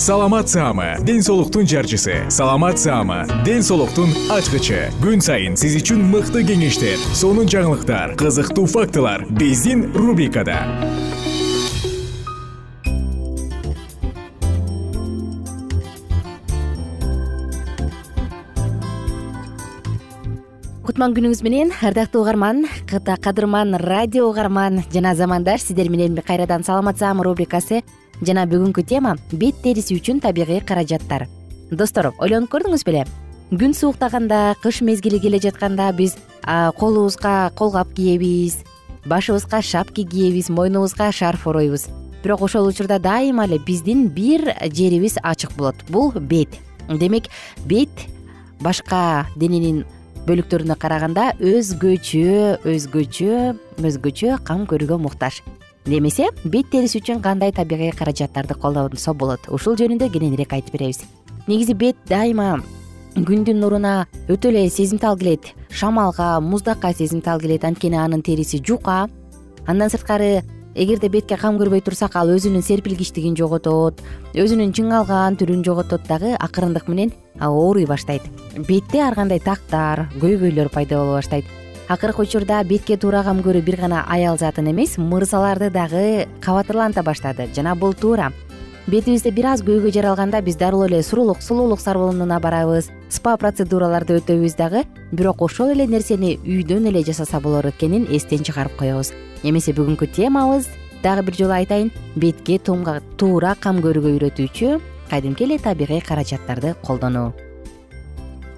саламат саама ден соолуктун жарчысы. Саламат саама ден соолуктун ачкычы. Күн сайын сиз үчүн мыкты кеңештер сонун жаңылыктар кызыктуу фактылар биздин рубрикада. Кутман күнүңүз менен ардактуу угарман кадырман радио угарман. Жана замандаш сиздер менен кайрадан саламат саама рубрикасы жана бүгүнкү тема бет териси үчүн табигый каражаттар. Достор ойлонуп көрдүңүз беле күн сууктаганда кыш мезгили келе жатканда биз колубузга кол кап киебиз башыбызга шапки киебиз мойнубузга шарф оройбуз бирок ошол учурда дайыма эле биздин бир жерибиз ачык болот. Бул бет. Демек бет башка дененин бөлүктөрүнө караганда өзгөчө өзгөчө өзгөчө кам көрүүгө муктаж немесе бет териси үчүн кандай табигый каражаттарды колдонсо болот. Ушул жөнүндө кененирээк айтып беребиз. Негизи бет дайыма күндүн нуруна өтө эле сезимтал келет. Шамалга муздакка сезимтал келет. Анткени анын териси жука. Андан сырткары эгерде бетке кам көрбөй турсак ал өзүнүн серпилгичтигин жоготот өзүнүн чыңалган түрүн жоготот дагы акырындык менен ооруй баштайт. Бетте ар кандай тактар көйгөйлөр пайда боло баштайт акыркы учурда бетке туура кам көрүү бир гана аял затын эмес мырзаларды дагы кабатырланта баштады. Жана бул туура. Бетибизде бир аз көйгөй жаралганда биз дарылуу эле сурулук сулуулук сарбонуна барабыз. Спа процедураларды өтөбүз дагы. Бирок ошол эле нерсени үйдөн эле жасаса болор экенин эстен чыгарып коебуз. Эмесе бүгүнкү темабыз. Дагы бир жолу айтайын. Бетке туура кам көрүүгө үйрөтүүчү кадимки эле табигый каражаттарды колдонуу.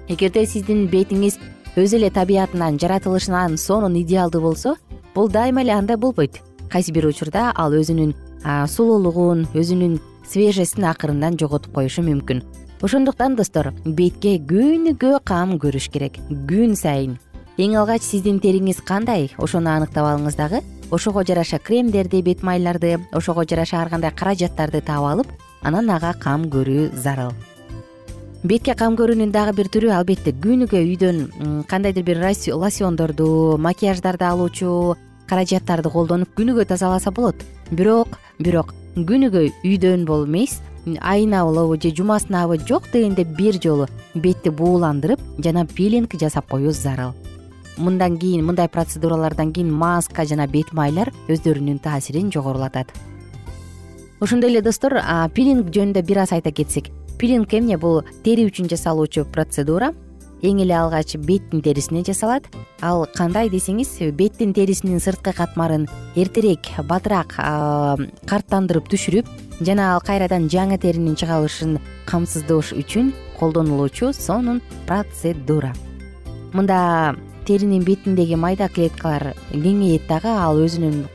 Эгерде сиздин бетиңиз өзү эле табиятынан жаратылышынан сонун идеалдуу болсо бул дайыма эле андай болбойт. Кайсы бир учурда ал өзүнүн сулуулугун өзүнүн свежестин акырындан жоготуп коюшу мүмкүн. Ошондуктан достор бетке күнүгө кам көрүш керек. Күн сайын. Эң алгач сиздин териңиз кандай? Ошону аныктап алыңыз дагы. Ошого жараша кремдерди бет майларды ошого жараша ар кандай каражаттарды таап алып анан ага кам көрүү зарыл бетке кам көрүүнүн дагы бир түрү. Албетте күнүгө үйдөн кандайдыр бир лосьондорду макияждарды алуучу каражаттарды колдонуп күнүгө тазаласа болот. Бирок бирок күнүгө үйдөн болуп эмес айына же жумасынабы жок дегенде бир жолу бетти бууландырып жана пилинг жасап коюу зарыл. Мындан кийин мындай процедуралардан кийин маска жана бет майлар өздөрүнүн таасирин жогорулатат. Ошондой эле достор пилинг жөнүндө бир аз айта кетсек пилинг эмне? Бул тери үчүн жасалуучу процедура. Эң эле алгач беттин терисине жасалат. Ал кандай десеңиз беттин терисинин сырткы катмарын эртерээк батыраак карттандырып түшүрүп жана ал кайрадан жаңы теринин чыгарылышын камсыздоош үчүн колдонулуучу сонун процедура. Мында теринин бетиндеги майда клеткалар кеңейет дагы ал өзүнүн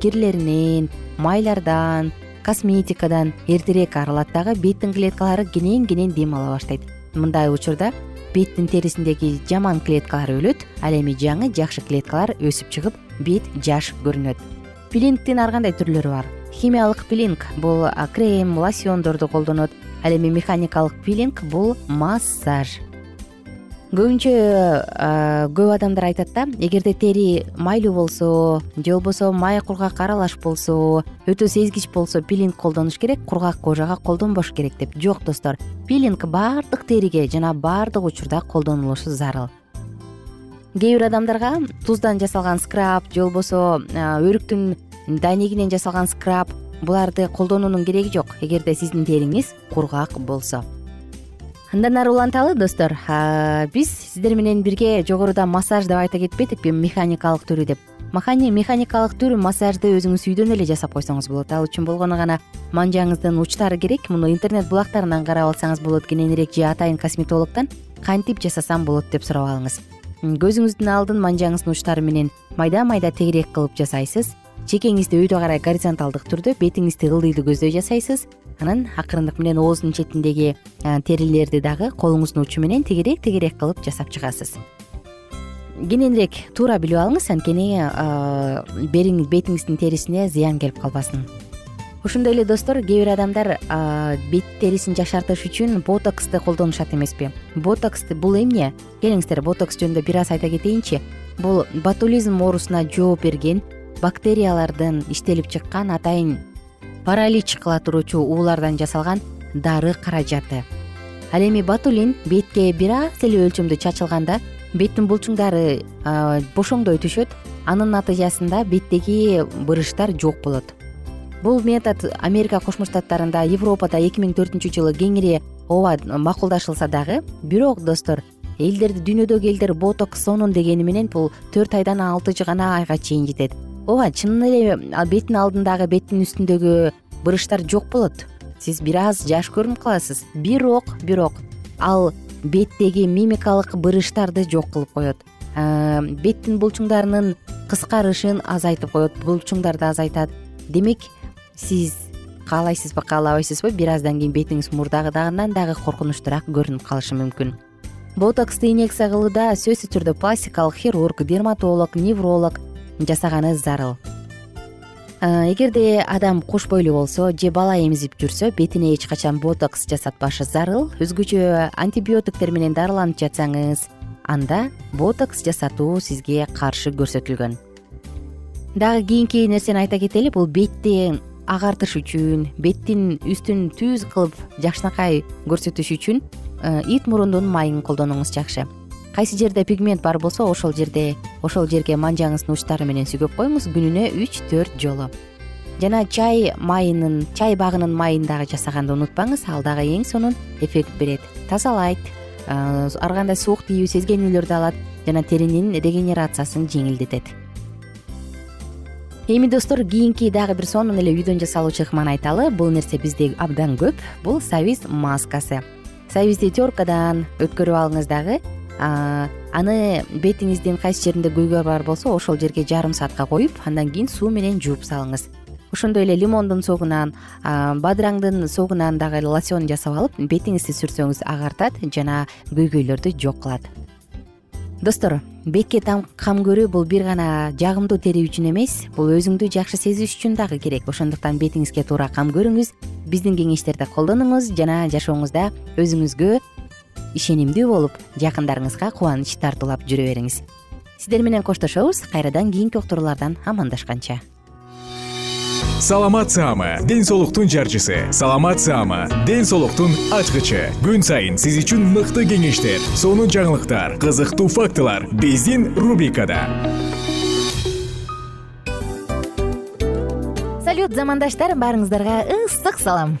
кирлеринен майлардан косметикадан эртерээк арылат дагы беттин клеткалары кенен кенен дем ала баштайт. Мындай учурда беттин терисиндеги жаман клеткалар өлөт ал эми жаңы жакшы клеткалар өсүп чыгып бет жаш көрүнөт. Пилингдин ар кандай түрлөрү бар? Химиялык пилинг бул крем лосьондорду колдонот ал эми механикалык пилинг бул массаж көбүнчө көп адамдар айтат да эгерде тери майлуу болсо же болбосо май кургак аралаш болсо өтө сезгич болсо пилинг колдонуш керек кургак кожага колдонбош керек деп. Жок достор пилинг баардык териге жана баардык учурда колдонулушу зарыл. Кээ бир адамдарга туздан жасалган скраб же болбосо өрүктүн дайнегинен жасалган скраб буларды колдонуунун кереги жок. Эгерде сиздин териңиз кургак болсо андан ары уланталы достор. Биз сиздер менен бирге жогоруда массаж деп айта кетпедикпи механикалык түрү деп. Механикалык түр массажды өзүңүз үйдөн эле жасап койсоңуз болот. Ал үчүн болгону гана манжаңыздын учтары керек. Муну интернет булактарынан карап алсаңыз болот кененирээк же атайын косметологдон кантип жасасам болот деп сурап алыңыз. Көзүңүздүн алдын манжаңыздын учтары менен майда майда тегерек кылып жасайсыз чекеңизди өйдө карай горизонталдык түрдө бетиңизди ылдыйды көздөй жасайсыз. Анан акырындык менен ооздун четиндеги терилерди дагы колуңуздун учу менен тегерек тегерек кылып жасап чыгасыз. Кененирээк туура билип алыңыз анткени бетиңиздин терисине зыян келип калбасын. Ошондой эле достор кээ бир адамдар бет терисин жашартыш үчүн ботоксты колдонушат эмеспи. Ботокс бул эмне? Келиңиздер ботокс жөнүндө бир аз айта кетейинчи. Бул ботулизм оорусуна жооп берген бактериялардын иштелип чыккан атайын паралич кыла туруучу уулардан жасалган дары каражаты. Ал эми ботулин бетке бир аз эле өлчөмдө чачылганда беттин булчуңдары бошоңдой түшөт анын натыйжасында беттеги бырыштар жок болот. Бул метод америка кошмо штаттарында европада эки миң төртүнчү жылы кеңири ооба макулдашылса дагы бирок достор элдерди дүйнөдөгү элдер ботокс сонун дегени менен бул төрт айдан алты гана айга чейин жетет ооба чынын эле беттин алдындагы беттин үстүндөгү бырыштар жок болот. Сиз бир аз жаш көрүнүп каласыз. Бирок бирок ал беттеги мимикалык бырыштарды жок кылып коет. Беттин булчуңдарынын кыскарышын азайтып коет. Булчуңдарды азайтат. Демек сиз каалайсызбы каалабайсызбы? Бир аздан кийин бетиңиз мурдагыдагынан дагы коркунучтуураак көрүнүп калышы мүмкүн. Ботоксту инъекция кылууда сөзсүз түрдө пластикалык хирург дерматолог невролог жасаганы зарыл. Эгерде адам куш бойлуу болсо же бала эмзип жүрсө бетине эч качан ботокс жасатпашы зарыл өзгөчө антибиотиктер менен дарыланып жатсаңыз анда ботокс жасатуу сизге каршы көрсөтүлгөн. Дагы кийинки нерсени айта кетели бул бетти агартыш үчүн беттин үстүн түз кылып жакшынакай көрсөтүш үчүн ит мурундун майын колдонуңуз жакшы кайсы жерде пигмент бар болсо ошол жерде ошол жерге манжаңыздын учтары менен сүйгөп коюңуз күнүнө үч төрт жолу. Жана чай майынын чай багынын майын дагы жасаганды унутпаңыз ал дагы эң сонун эффект берет. Тазалайт. Ар кандай суук тийүү сезгенүүлөрдү алат жана теринин регенерациясын жеңилдетет. Эми достор кийинки дагы бир сонун эле үйдөн жасалуучу ыкманы айталы. Бул нерсе бизде абдан көп. Бул сабиз маскасы. Сабизди теркадан өткөрүп алыңыз дагы аны бетиңиздин кайсы жеринде көйгөй бар болсо ошол жерге жарым саатка коюп андан кийин суу менен жууп салыңыз. Ошондой эле лимондун согунан бадыраңдын согунан дагы лосьон жасап алып бетиңизди сүрсөңүз агартат жана көйгөйлөрдү жок кылат. Достор бетке кам көрүү бул бир гана жагымдуу тери үчүн эмес бул өзүңдү жакшы сезиш үчүн дагы керек. Ошондуктан бетиңизге туура кам көрүңүз биздин кеңештерди колдонуңуз жана жашооңузда өзүңүзгө ишенимдүү болуп жакындарыңызга кубаныч тартуулап жүрө бериңиз. Сиздер менен коштошобуз кайрадан кийинки уктуруулардан амандашканча. Саламат саама ден соолуктун жарчысы. Саламат саама ден соолуктун ачкычы. Күн сайын сиз үчүн мыкты кеңештер сонун жаңылыктар кызыктуу фактылар биздин рубрикада. Салют замандаштар баарыңыздарга ысык салам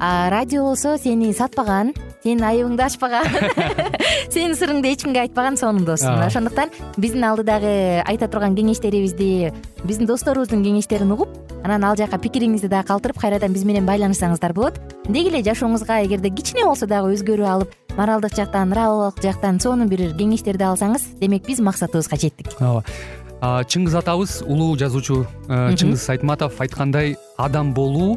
а радио болсо сени сатпаган сенин айыбыңды ачпаган. Сенин сырыңды эч кимге айтпаган сонун дос ошондуктан биздин алдыдагы айта турган кеңештерибизди биздин досторубуздун кеңештерин угуп анан ал жака пикириңизди дагы калтырып кайрадан биз менен байланышсаңыздар болот. Деги эле жашооңузга эгерде кичине болсо дагы өзгөрүү алып моралдык жактан нравовик жактан сонун бир кеңештерди алсаңыз демек биз максатыбызга жеттик. Ооба. Чыңгыз атабыз улуу жазуучу э, чыңгыз айтматов айткандай адам болуу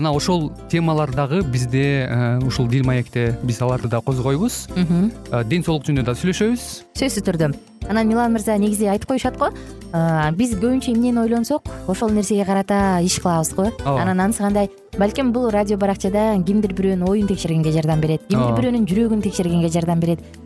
мына ошол темалар дагы бизде э, ушул дил маекте биз аларды да козгойбуз. Э, ден соолук жөнүндө да сүйлөшөбүз. Сөзсүз түрдө. Анан милан мырза негизи айтып коюшат го? Э, биз көбүнчө эмнени ойлонсок? Ошол нерсеге карата иш кылабыз го. Ооба. Анан анысы балким бул радио баракчада кимдир бирөөнүн оюн текшергенге жардам берет кимдир бирөөнүн жүрөгүн текшергенге жардам берет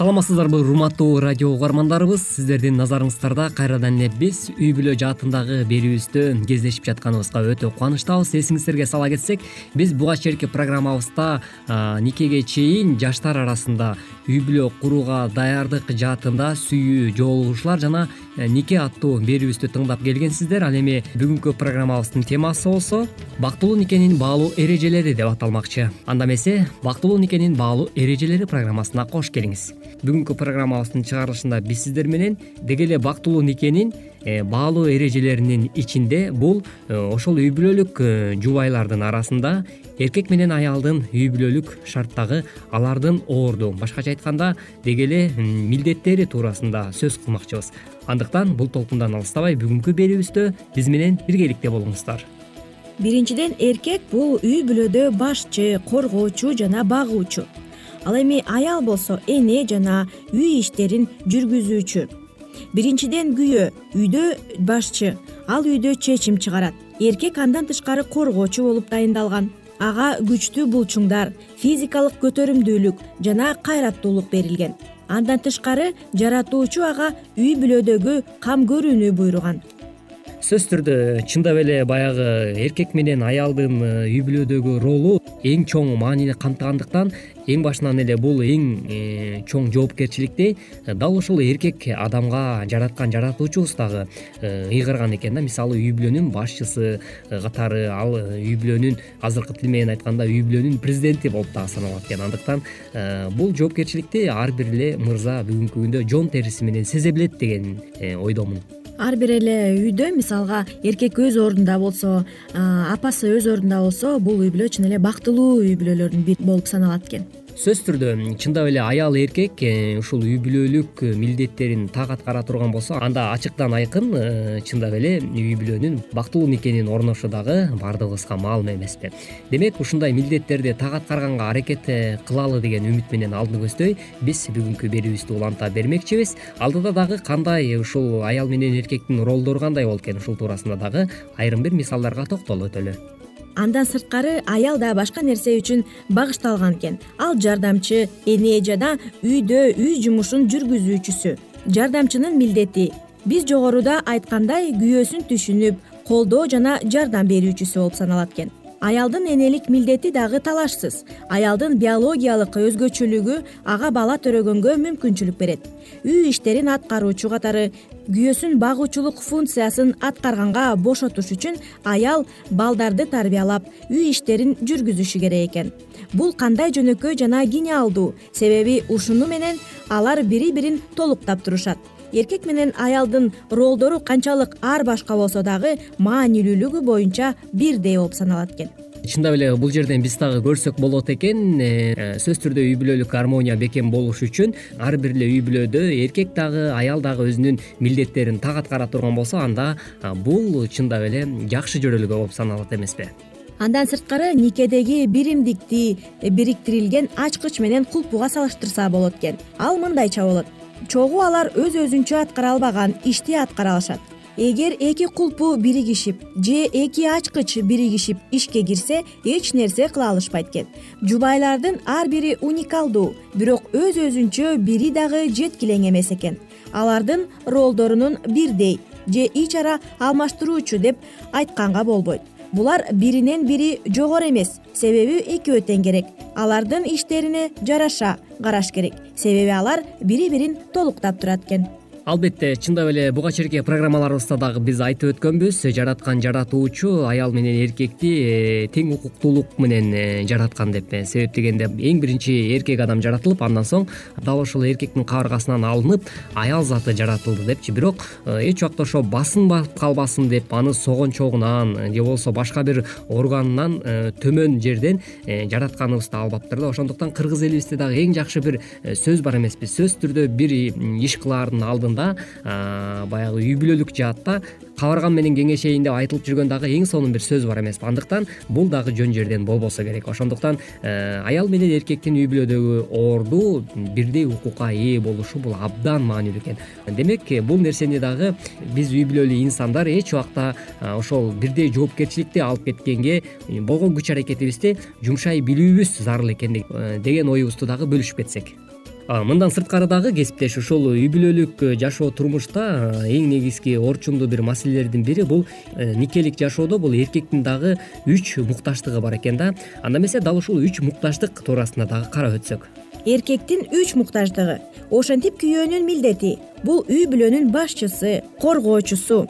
саламатсыздарбы урматтуу радио угармандарыбыз? Сиздердин назарыңыздарда кайрадан эле биз үй бүлө жаатындагы берүүбүздө кездешип жатканыбызга өтө кубанычтабыз. Эсиңиздерге сала кетсек биз буга чейинки программабызда никеге чейин жаштар арасында үй бүлө курууга даярдык жаатында сүйүү жоолугушуулар жана нике аттуу берүүбүздү тыңдап келгенсиздер. Ал эми бүгүнкү программабыздын темасы болсо бактылуу никенин баалуу эрежелери деп аталмакчы. Анда эмесе бактылуу никенин баалуу эрежелери программасына кош келиңиз бүгүнкү программабыздын чыгарылышында биз сиздер менен деги эле бактылуу никенин э, баалуу эрежелеринин ичинде бул э, ошол үй бүлөлүк э, жубайлардын арасында эркек менен аялдын үй бүлөлүк шарттагы алардын орду башкача айтканда деги эле милдеттери туурасында сөз кылмакчыбыз. Андыктан бул толкундан алыстабай бүгүнкү берүүбүздө биз менен биргеликте болуңуздар. Биринчиден эркек бул үй бүлөдө башчы коргоочу жана багуучу ал эми аял болсо эне жана үй иштерин жүргүзүүчү. Биринчиден күйөө үйдө башчы ал үйдө чечим чыгарат. Эркек андан тышкары коргоочу болуп дайындалган. Ага күчтүү булчуңдар физикалык көтөрүмдүүлүк жана кайраттуулук берилген. Андан тышкары жаратуучу ага үй бүлөдөгү кам көрүүнү буйруган сөзсүз түрдө чындап эле баягы эркек менен аялдын э, үй бүлөдөгү ролу эң чоң маанини камтыгандыктан эң башынан эле бул эң э, чоң жоопкерчиликти э, дал ушул эркек адамга жараткан жаратуучубуз дагы ыйгарган экен да. Мисалы үй бүлөнүн башчысы катары ал үй бүлөнүн азыркы тил менен айтканда үй бүлөнүн президенти болуп дагы саналат экен. Андыктан бул жоопкерчиликти ар бир эле мырза бүгүнкү күндө жон териси менен сезе билет деген ойдомун ар бир эле үйдө мисалга эркек өз ордунда болсо апасы өз ордунда болсо бул үй бүлө чын эле бактылуу үй бүлөлөрдүн бири болуп саналат экен сөзсүз түрдө чындап эле аял эркек э, ушул үй бүлөлүк э, милдеттерин так аткара турган болсо анда ачыктан айкын э, чындап эле үй бүлөнүн бактылуу никенин орношу дагы баардыгыбызга маалым эмеспи. Демек ушундай милдеттерди так аткарганга аракет кылалы деген үмүт менен алдыны көздөй биз бүгүнкү берүүбүздү уланта бермекчибиз. Алдыда дагы кандай ушул аял менен эркектин ролдору кандай болот экен? Ушул туурасында дагы айрым бир мисалдарга токтолуп өтөлү андан сырткары аял да башка нерсе үчүн багышталган экен. Ал жардамчы эне жана үйдө үй жумушун жүргүзүүчүсү. Жардамчынын милдети. Биз жогоруда айткандай күйөөсүн түшүнүп колдоо жана жардам берүүчүсү болуп саналат экен. Аялдын энелик милдети дагы талашсыз. Аялдын биологиялык өзгөчөлүгү ага бала төрөгөнгө мүмкүнчүлүк берет. Үй иштерин аткаруучу катары күйөөсүн багуучулук функциясын аткарганга бошотуш үчүн аял балдарды тарбиялап үй иштерин жүргүзүшү керек экен. Бул кандай жөнөкөй жана гениалдуу. Себеби ушуну менен алар бири бирин толуктап турушат. Эркек менен аялдын ролдору канчалык ар башка болсо дагы маанилүүлүгү боюнча бирдей болуп саналат экен чындап эле бул жерден биз дагы көрсөк болот экен. Э, сөзсүз түрдө үй бүлөлүк гармония бекем болуш үчүн ар бир эле үй бүлөдө эркек дагы аял дагы өзүнүн милдеттерин так аткара турган болсо анда бул чындап эле жакшы жөрөлгө болуп саналат эмеспи андан сырткары никедеги биримдикти бириктирилген ачкыч менен кулпуга салыштырса болот экен. Ал мындайча болот чогуу алар өз өзүнчө аткара албаган ишти аткара алышат эгер эки кулпу биригишип же эки ачкыч биригишип ишке кирсе эч нерсе кыла алышпайт экен. Жубайлардын ар бири уникалдуу бирок өз өзүнчө бири дагы жеткилең эмес экен. Алардын ролдорунун бирдей же ич ара алмаштыруучу деп айтканга болбойт. Булар биринен бири жогору эмес себеби экөө тең керек. Алардын иштерине жараша караш керек себеби алар бири бирин толуктап турат экен албетте чындап эле буга чейинки программаларыбызда дагы биз айтып өткөнбүз. Жараткан жаратуучу аял менен эркекти э, тең укуктуулук менен э, жараткан деп э, себеп дегенде эң биринчи эркек адам жаратылып андан соң дал ошол эркектин кабыргасынан алынып аял заты жаратылды депчи. Бирок эч убакта ошо басынбап калбасын деп аны согончогунан же болбосо башка бир органынан төмөн жерден жаратканыбызды албаптыр да ошондуктан кыргыз элибизде дагы эң жакшы бир сөз бар эмеспи. Сөзсүз түрдө бир иш кылаардын алдында баягы үй бүлөлүк жаатта кабаргам менен кеңешейин деп айтылып жүргөн дагы эң сонун бир сөз бар эмеспи андыктан бул дагы жөн жерден болбосо керек. Ошондуктан э, аял менен эркектин үй бүлөдөгү орду бирдей укукка ээ болушу бул абдан маанилүү экен. Демек бул нерсени дагы биз үй бүлөлүү инсандар эч убакта ошол бирдей жоопкерчиликти алып кеткенге болгон күч аракетибизди жумшай билүүбүз зарыл экен э, деген оюбузду дагы бөлүшүп кетсек мындан сырткары дагы кесиптеш ушул үй бүлөлүк э, жашоо турмушта э, эң негизги орчундуу бир маселелердин бири бул э, никелик жашоодо бул эркектин дагы үч муктаждыгы бар экен да. Анда эмесе дал ушул үч муктаждык туурасында дагы карап өтсөк. Эркектин үч муктаждыгы. Ошентип күйөөнүн милдети. Бул үй бүлөнүн башчысы коргоочусу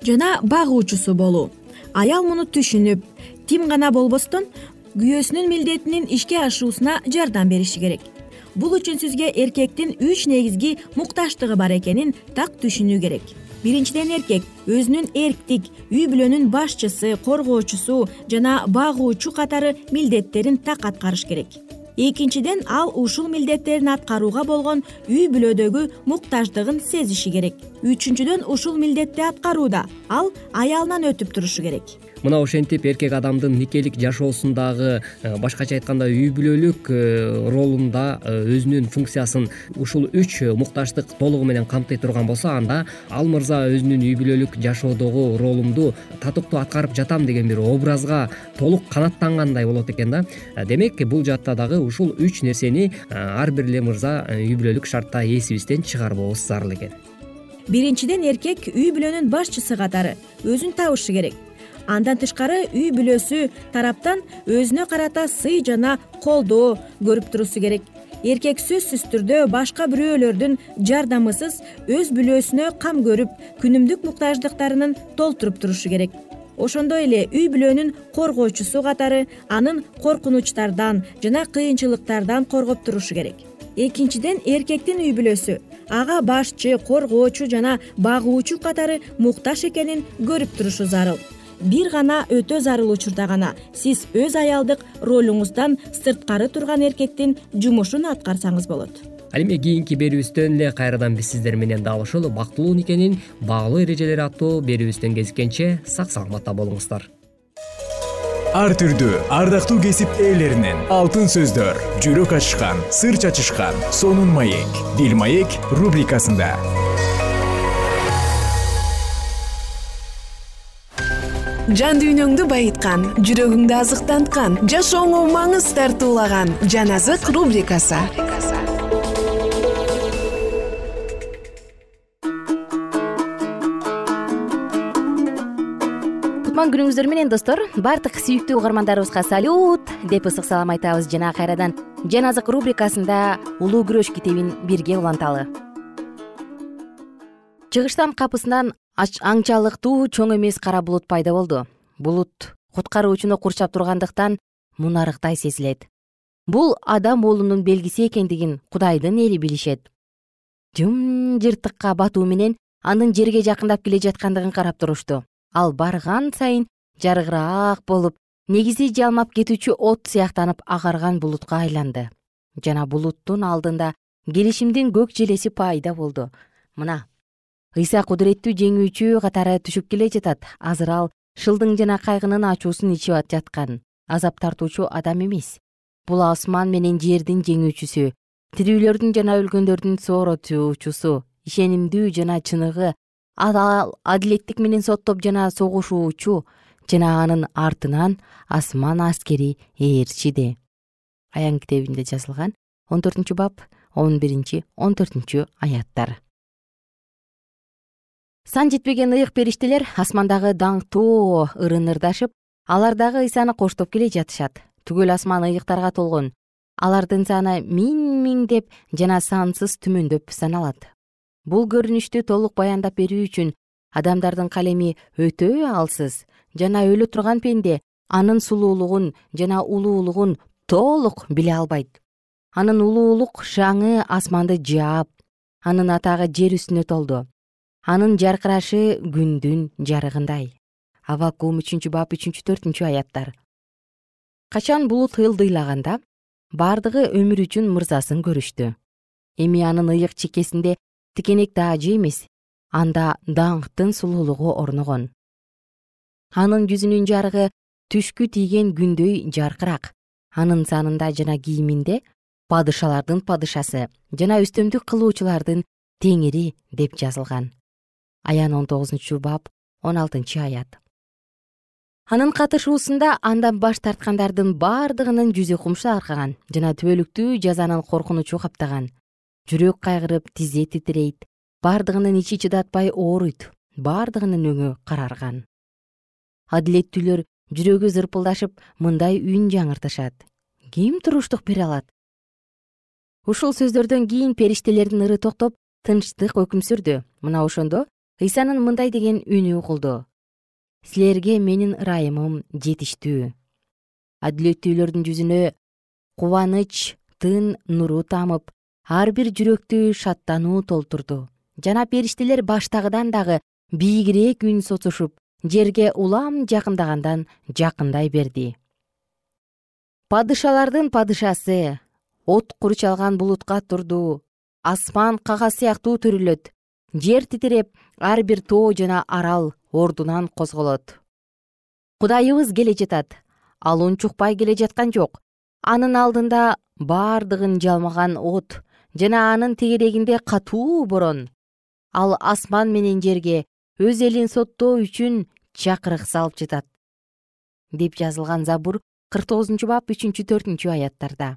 жана багуучусу болуу. Аял муну түшүнүп тим гана болбостон күйөөсүнүн милдетинин ишке ашуусуна жардам бериши керек бул үчүн сизге эркектин үч негизги муктаждыгы бар экенин так түшүнүү керек. Биринчиден эркек өзүнүн эрктик үй бүлөнүн башчысы коргоочусу жана багуучу катары милдеттерин так аткарыш керек. Экинчиден ал ушул милдеттерин аткарууга болгон үй бүлөдөгү муктаждыгын сезиши керек. Үчүнчүдөн ушул милдетти аткарууда ал аялынан өтүп турушу керек мына ошентип эркек адамдын никелик жашоосундагы э, башкача айтканда үй бүлөлүк э, ролунда э, өзүнүн функциясын ушул үч муктаждык толугу менен камтый турган болсо анда ал мырза өзүнүн үй бүлөлүк жашоодогу ролумду татыктуу аткарып жатам деген бир образга толук канааттангандай болот экен да. Демек бул жаатта дагы ушул үч нерсени ар бир эле мырза үй бүлөлүк шартта эсибизден чыгарбообуз зарыл экен. Биринчиден эркек үй бүлөнүн башчысы катары. Өзүн табышы керек андан тышкары үй бүлөсү тараптан өзүнө карата сый жана колдоо көрүп турусу керек. Эркек сөзсүз түрдө башка бирөөлөрдүн жардамысыз өз бүлөсүнө кам көрүп күнүмдүк муктаждыктарынын толтуруп турушу керек. Ошондой эле үй бүлөнүн коргоочусу катары анын коркунучтардан жана кыйынчылыктардан коргоп турушу керек. Экинчиден эркектин үй бүлөсү ага башчы коргоочу жана багуучу катары муктаж экенин көрүп турушу зарыл бир гана өтө зарыл учурда гана сиз өз аялдык ролуңуздан сырткары турган эркектин жумушун аткарсаңыз болот. Ал эми кийинки берүүбүздөн эле кайрадан биз сиздер менен дал ушул бактылуу никенин баалуу эрежелери аттуу берүүбүздөн кезиккенче сак саламатта болуңуздар. Ар түрдүү ардактуу кесип ээлеринен алтын сөздөр жүрөк ачышкан сыр чачышкан сонун маек бил маек рубрикасында жан дүйнөңдү байыткан жүрөгүңдү азыктанткан жашооңо маңыз тартуулаган жан азык рубрикасы. Кутман күнүңүздөр менен достор баардык сүйүктүү угармандарыбызга салют деп ысык салам айтабыз жана кайрадан. Жан азык рубрикасында улуу күрөш китебин бирге уланталы чыгыштан капысынан аңчалыктуу чоң эмес кара булут пайда болду. Булут куткаруучуну курчап тургандыктан мунарыктай сезилет. Бул адам уулунун белгиси экендигин кудайдын эли билишет. Жымжырттыкка батуу менен анын жерге жакындап келе жаткандыгын карап турушту. Ал барган сайын жарыгыраак болуп негизи жалмап кетүүчү от сыяктанып агарган булутка айланды. Жана булуттун алдында келишимдин көк желеси пайда болду. Мына ыйса кудуреттүү жеңүүчү катары түшүп келе жатат. Азыр ал шылдың жана кайгынын ачуусун ичип жаткан азап тартуучу адам эмес. Бул асман менен жердин жеңүүчүсү тирүүлөрдүн жана өлгөндөрдүн сооротуучусу ишенимдүү жана чыныгы ал адилеттик менен соттоп жана согушуучу жана анын артынан асман аскери ээрчиде. Аян китебинде жазылган он төртүнчү бап он биринчи он төртүнчү аяттар сан жетпеген ыйык периштелер асмандагы даңктуу ырын ырдашып алар дагы ыйсаны коштоп келе жатышат. Түгөл асман ыйыктарга толгон. Алардын саны миң миңдеп жана сансыз түмөндөп саналат. Бул көрүнүштү толук баяндап берүү үчүн адамдардын калеми өтө алсыз жана өлө турган пенде анын сулуулугун жана улуулугун толук биле албайт. Анын улуулук шаңы асманды жаап анын атагы жер үстүнө толду анын жаркырашы күндүн жарыгындай. Авакум үчүнчү бап үчүнчү төртүнчү аяттар. Качан булут ылдыйлаганда бардыгы өмүр үчүн мырзасын көрүштү. Эми анын ыйык чекесинде тикенек таажы эмес анда даңктын сулуулугу орногон. Анын жүзүнүн жарыгы түшкү тийген күндөй жаркыраак анын санында жана кийиминде падышалардын падышасы жана үстөмдүк кылуучулардын теңири деп жазылган аян он тогузунчу бап он алтынчы аят. Анын катышуусунда андан баш тарткандардын бардыгынын жүзү кумшаркаган жана түбөлүктүү жазанын коркунучу каптаган. Жүрөк кайгырып тизе титирейт бардыгынын ичи чыдатпай ооруйт бардыгынын өңү карарган. Адилеттүүлөр жүрөгү зырпылдашып мындай үн жаңыртышат. Ким туруштук бере алат? Ушул сөздөрдөн кийин периштелердин ыры токтоп тынчтык өкүм сүрдү. Мына ошондо ыйсанын мындай деген үнү угулду. Силерге менин ырайымым жетиштүү. Адилеттүүлөрдүн жүзүнө кубанычтын нуру тамып ар бир жүрөктү шаттануу толтурду. Жана периштелер баштагыдан дагы бийигирээк үн сосушуп жерге улам жакындагандан жакындай берди. Падышалардын падышасы от курчалган булутка турду асман кагаз сыяктуу төрүлөт жер титиреп ар бир тоо жана арал ордунан козголот. Кудайыбыз келе жатат ал унчукпай келе жаткан жок. Анын алдында бардыгын жалмаган от жана анын тегерегинде катуу борон. Ал асман менен жерге өз элин соттоо үчүн чакырык салып жатат деп жазылган забур кырк тогузунчу бап үчүнчү төртүнчү аяттарда.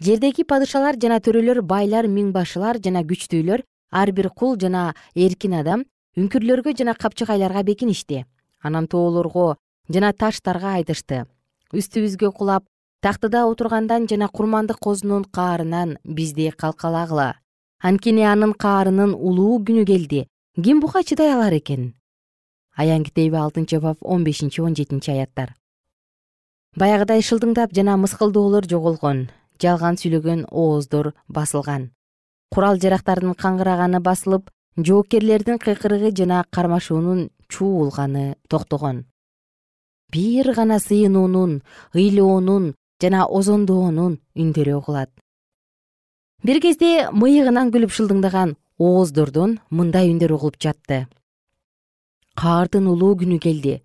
Жердеги падышалар жана төрөлөр байлар миң башылар жана күчтүүлөр ар бир кул жана эркин адам үңкүрлөргө жана капчыгайларга бекиништи. Анан тоолорго жана таштарга айтышты. Үстүбүзгө кулап тактыда отургандан жана курмандык козунун каарынан бизди калкалагыла. Анткени анын каарынын улуу күнү келди. Ким буга чыдай алар экен? Аян китеби алтынчы бап он бешинчи он жетинчи аяттар. Баягыдай шылдыңдап жана мыскылдоолор жоголгон жалган сүйлөгөн ооздор басылган курал жарактардын каңгыраганы басылып жоокерлердин кыйкырыгы жана кармашуунун чуулганы токтогон. Бир гана сыйынуунун ыйлоонун жана озондоонун үндөрү угулат бир кезде мыйыгынан күлүп шылдыңдаган ооздордон мындай үндөр угулуп жатты. Каардын улуу күнү келди.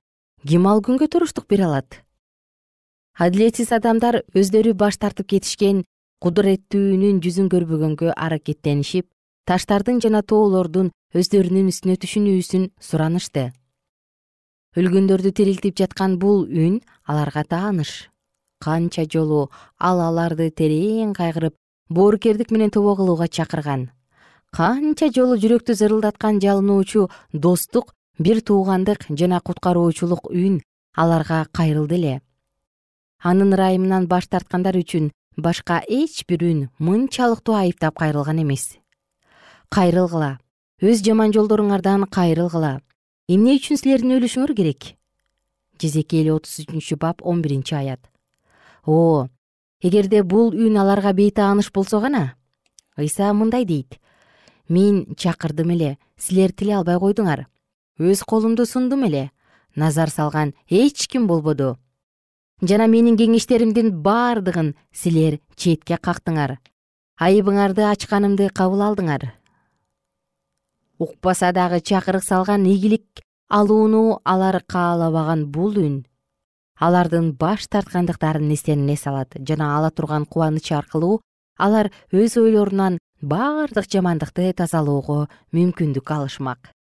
Ким ал күнгө туруштук бере алат. Адилетсиз адамдар өздөрү баш тартып кетишкен кудуреттүүнүн жүзүн көрбөгөнгө аракеттенишип таштардын жана тоолордун өздөрүнүн үстүнө түшүнүүсүн суранышты. Өлгөндөрдү тирилтип жаткан бул үн аларга тааныш. Канча жолу ал аларды терең кайгырып боорукердик менен тобо кылууга чакырган. Канча жолу жүрөктү зырылдаткан жалынуучу достук бир туугандык жана куткаруучулук үн аларга кайрылды эле. Анын ырайымынан баш тарткандар үчүн башка эч бир үн мынчалыктуу айыптап кайрылган эмес. Кайрылгыла. Өз жаман жолдоруңардан кайрылгыла. Эмне үчүн силердин өлүшүңөр керек? Жезекели отуз үчүнчү бап он биринчи аят. О эгерде бул үн аларга бейтааныш болсо гана ыйса мындай дейт. Мен чакырдым эле силер тиле албай койдуңар. Өз колумду сундум эле. Назар салган эч ким болбоду жана менин кеңештеримдин бардыгын силер четке кактыңар. Айыбыңарды ачканымды кабыл алдыңар. Укпаса дагы чакырык салган ийгилик алууну алар каалабаган бул үн алардын баш тарткандыктарын эстерине салат жана ала турган кубанычы аркылуу алар өз ойлорунан бардык жамандыкты тазалоого мүмкүндүк алышмак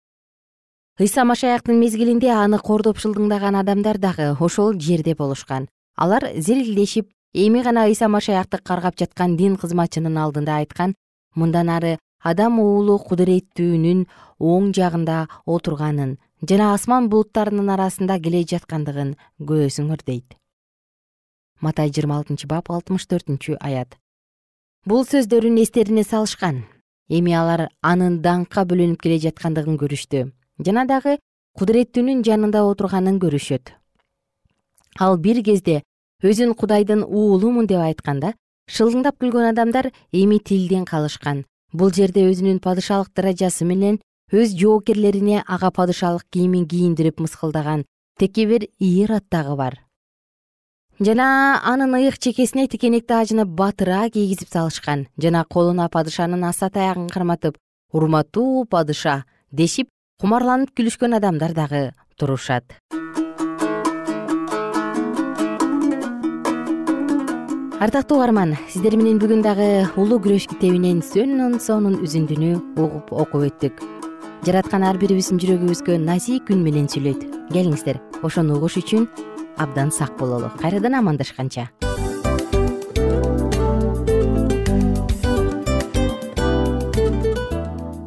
ыйса машаяктын мезгилинде аны кордоп шылдыңдаган адамдар дагы ошол жерде болушкан. Алар зирилдешип эми гана ыйса машаякты каргап жаткан дин кызматчынын алдында айткан мындан ары адам уулу кудуреттүүнүн оң жагында отурганын жана асман булуттарынын арасында келе жаткандыгын көрөсүңөр дейт матай жыйырма алтынчы бап алтымыш төртүнчү аят. Бул сөздөрүн эстерине салышкан. Эми алар анын даңкка бөлөнүп келе жаткандыгын көрүштү жана дагы кудуреттүүнүн жанында отурганын көрүшөт. Ал бир кезде өзүн кудайдын уулумун деп айтканда шылдыңдап күлгөн адамдар эми тилден калышкан. Бул жерде өзүнүн падышалык даражасы менен өз жоокерлерине ага падышалык кийимин кийиндирип мыскылдаган текебер ирод дагы бар. Жана анын ыйык чекесине тикенекти ажыны батыра кийгизип салышкан. Жана колуна падышанын аса таягын карматып урматтуу падыша! дешип кумарланып күлүшкөн адамдар дагы турушат. Ардактуу угарман сиздер менен бүгүн дагы улуу күрөш китебинен сонун сонун үзүндүнү угуп окуп өттүк. Жараткан ар бирибиздин жүрөгүбүзгө назик үн менен сүйлөйт. Келиңиздер ошону угуш үчүн абдан сак бололу кайрадан амандашканча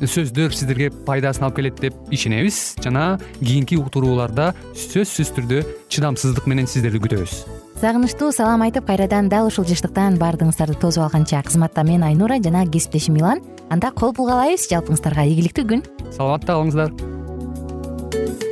сөздөр сиздерге пайдасын алып келет деп ишенебиз жана кийинки уктурууларда сөзсүз түрдө чыдамсыздык менен сиздерди күтөбүз. Сагынычтуу салам айтып кайрадан дал ушул жыштыктан баардыгыңыздарды тосуп алганча. Кызматта мен айнура жана кесиптешим милан анда кол пул каалайбыз жалпыңыздарга ийгиликтүү күн. Саламатта калыңыздар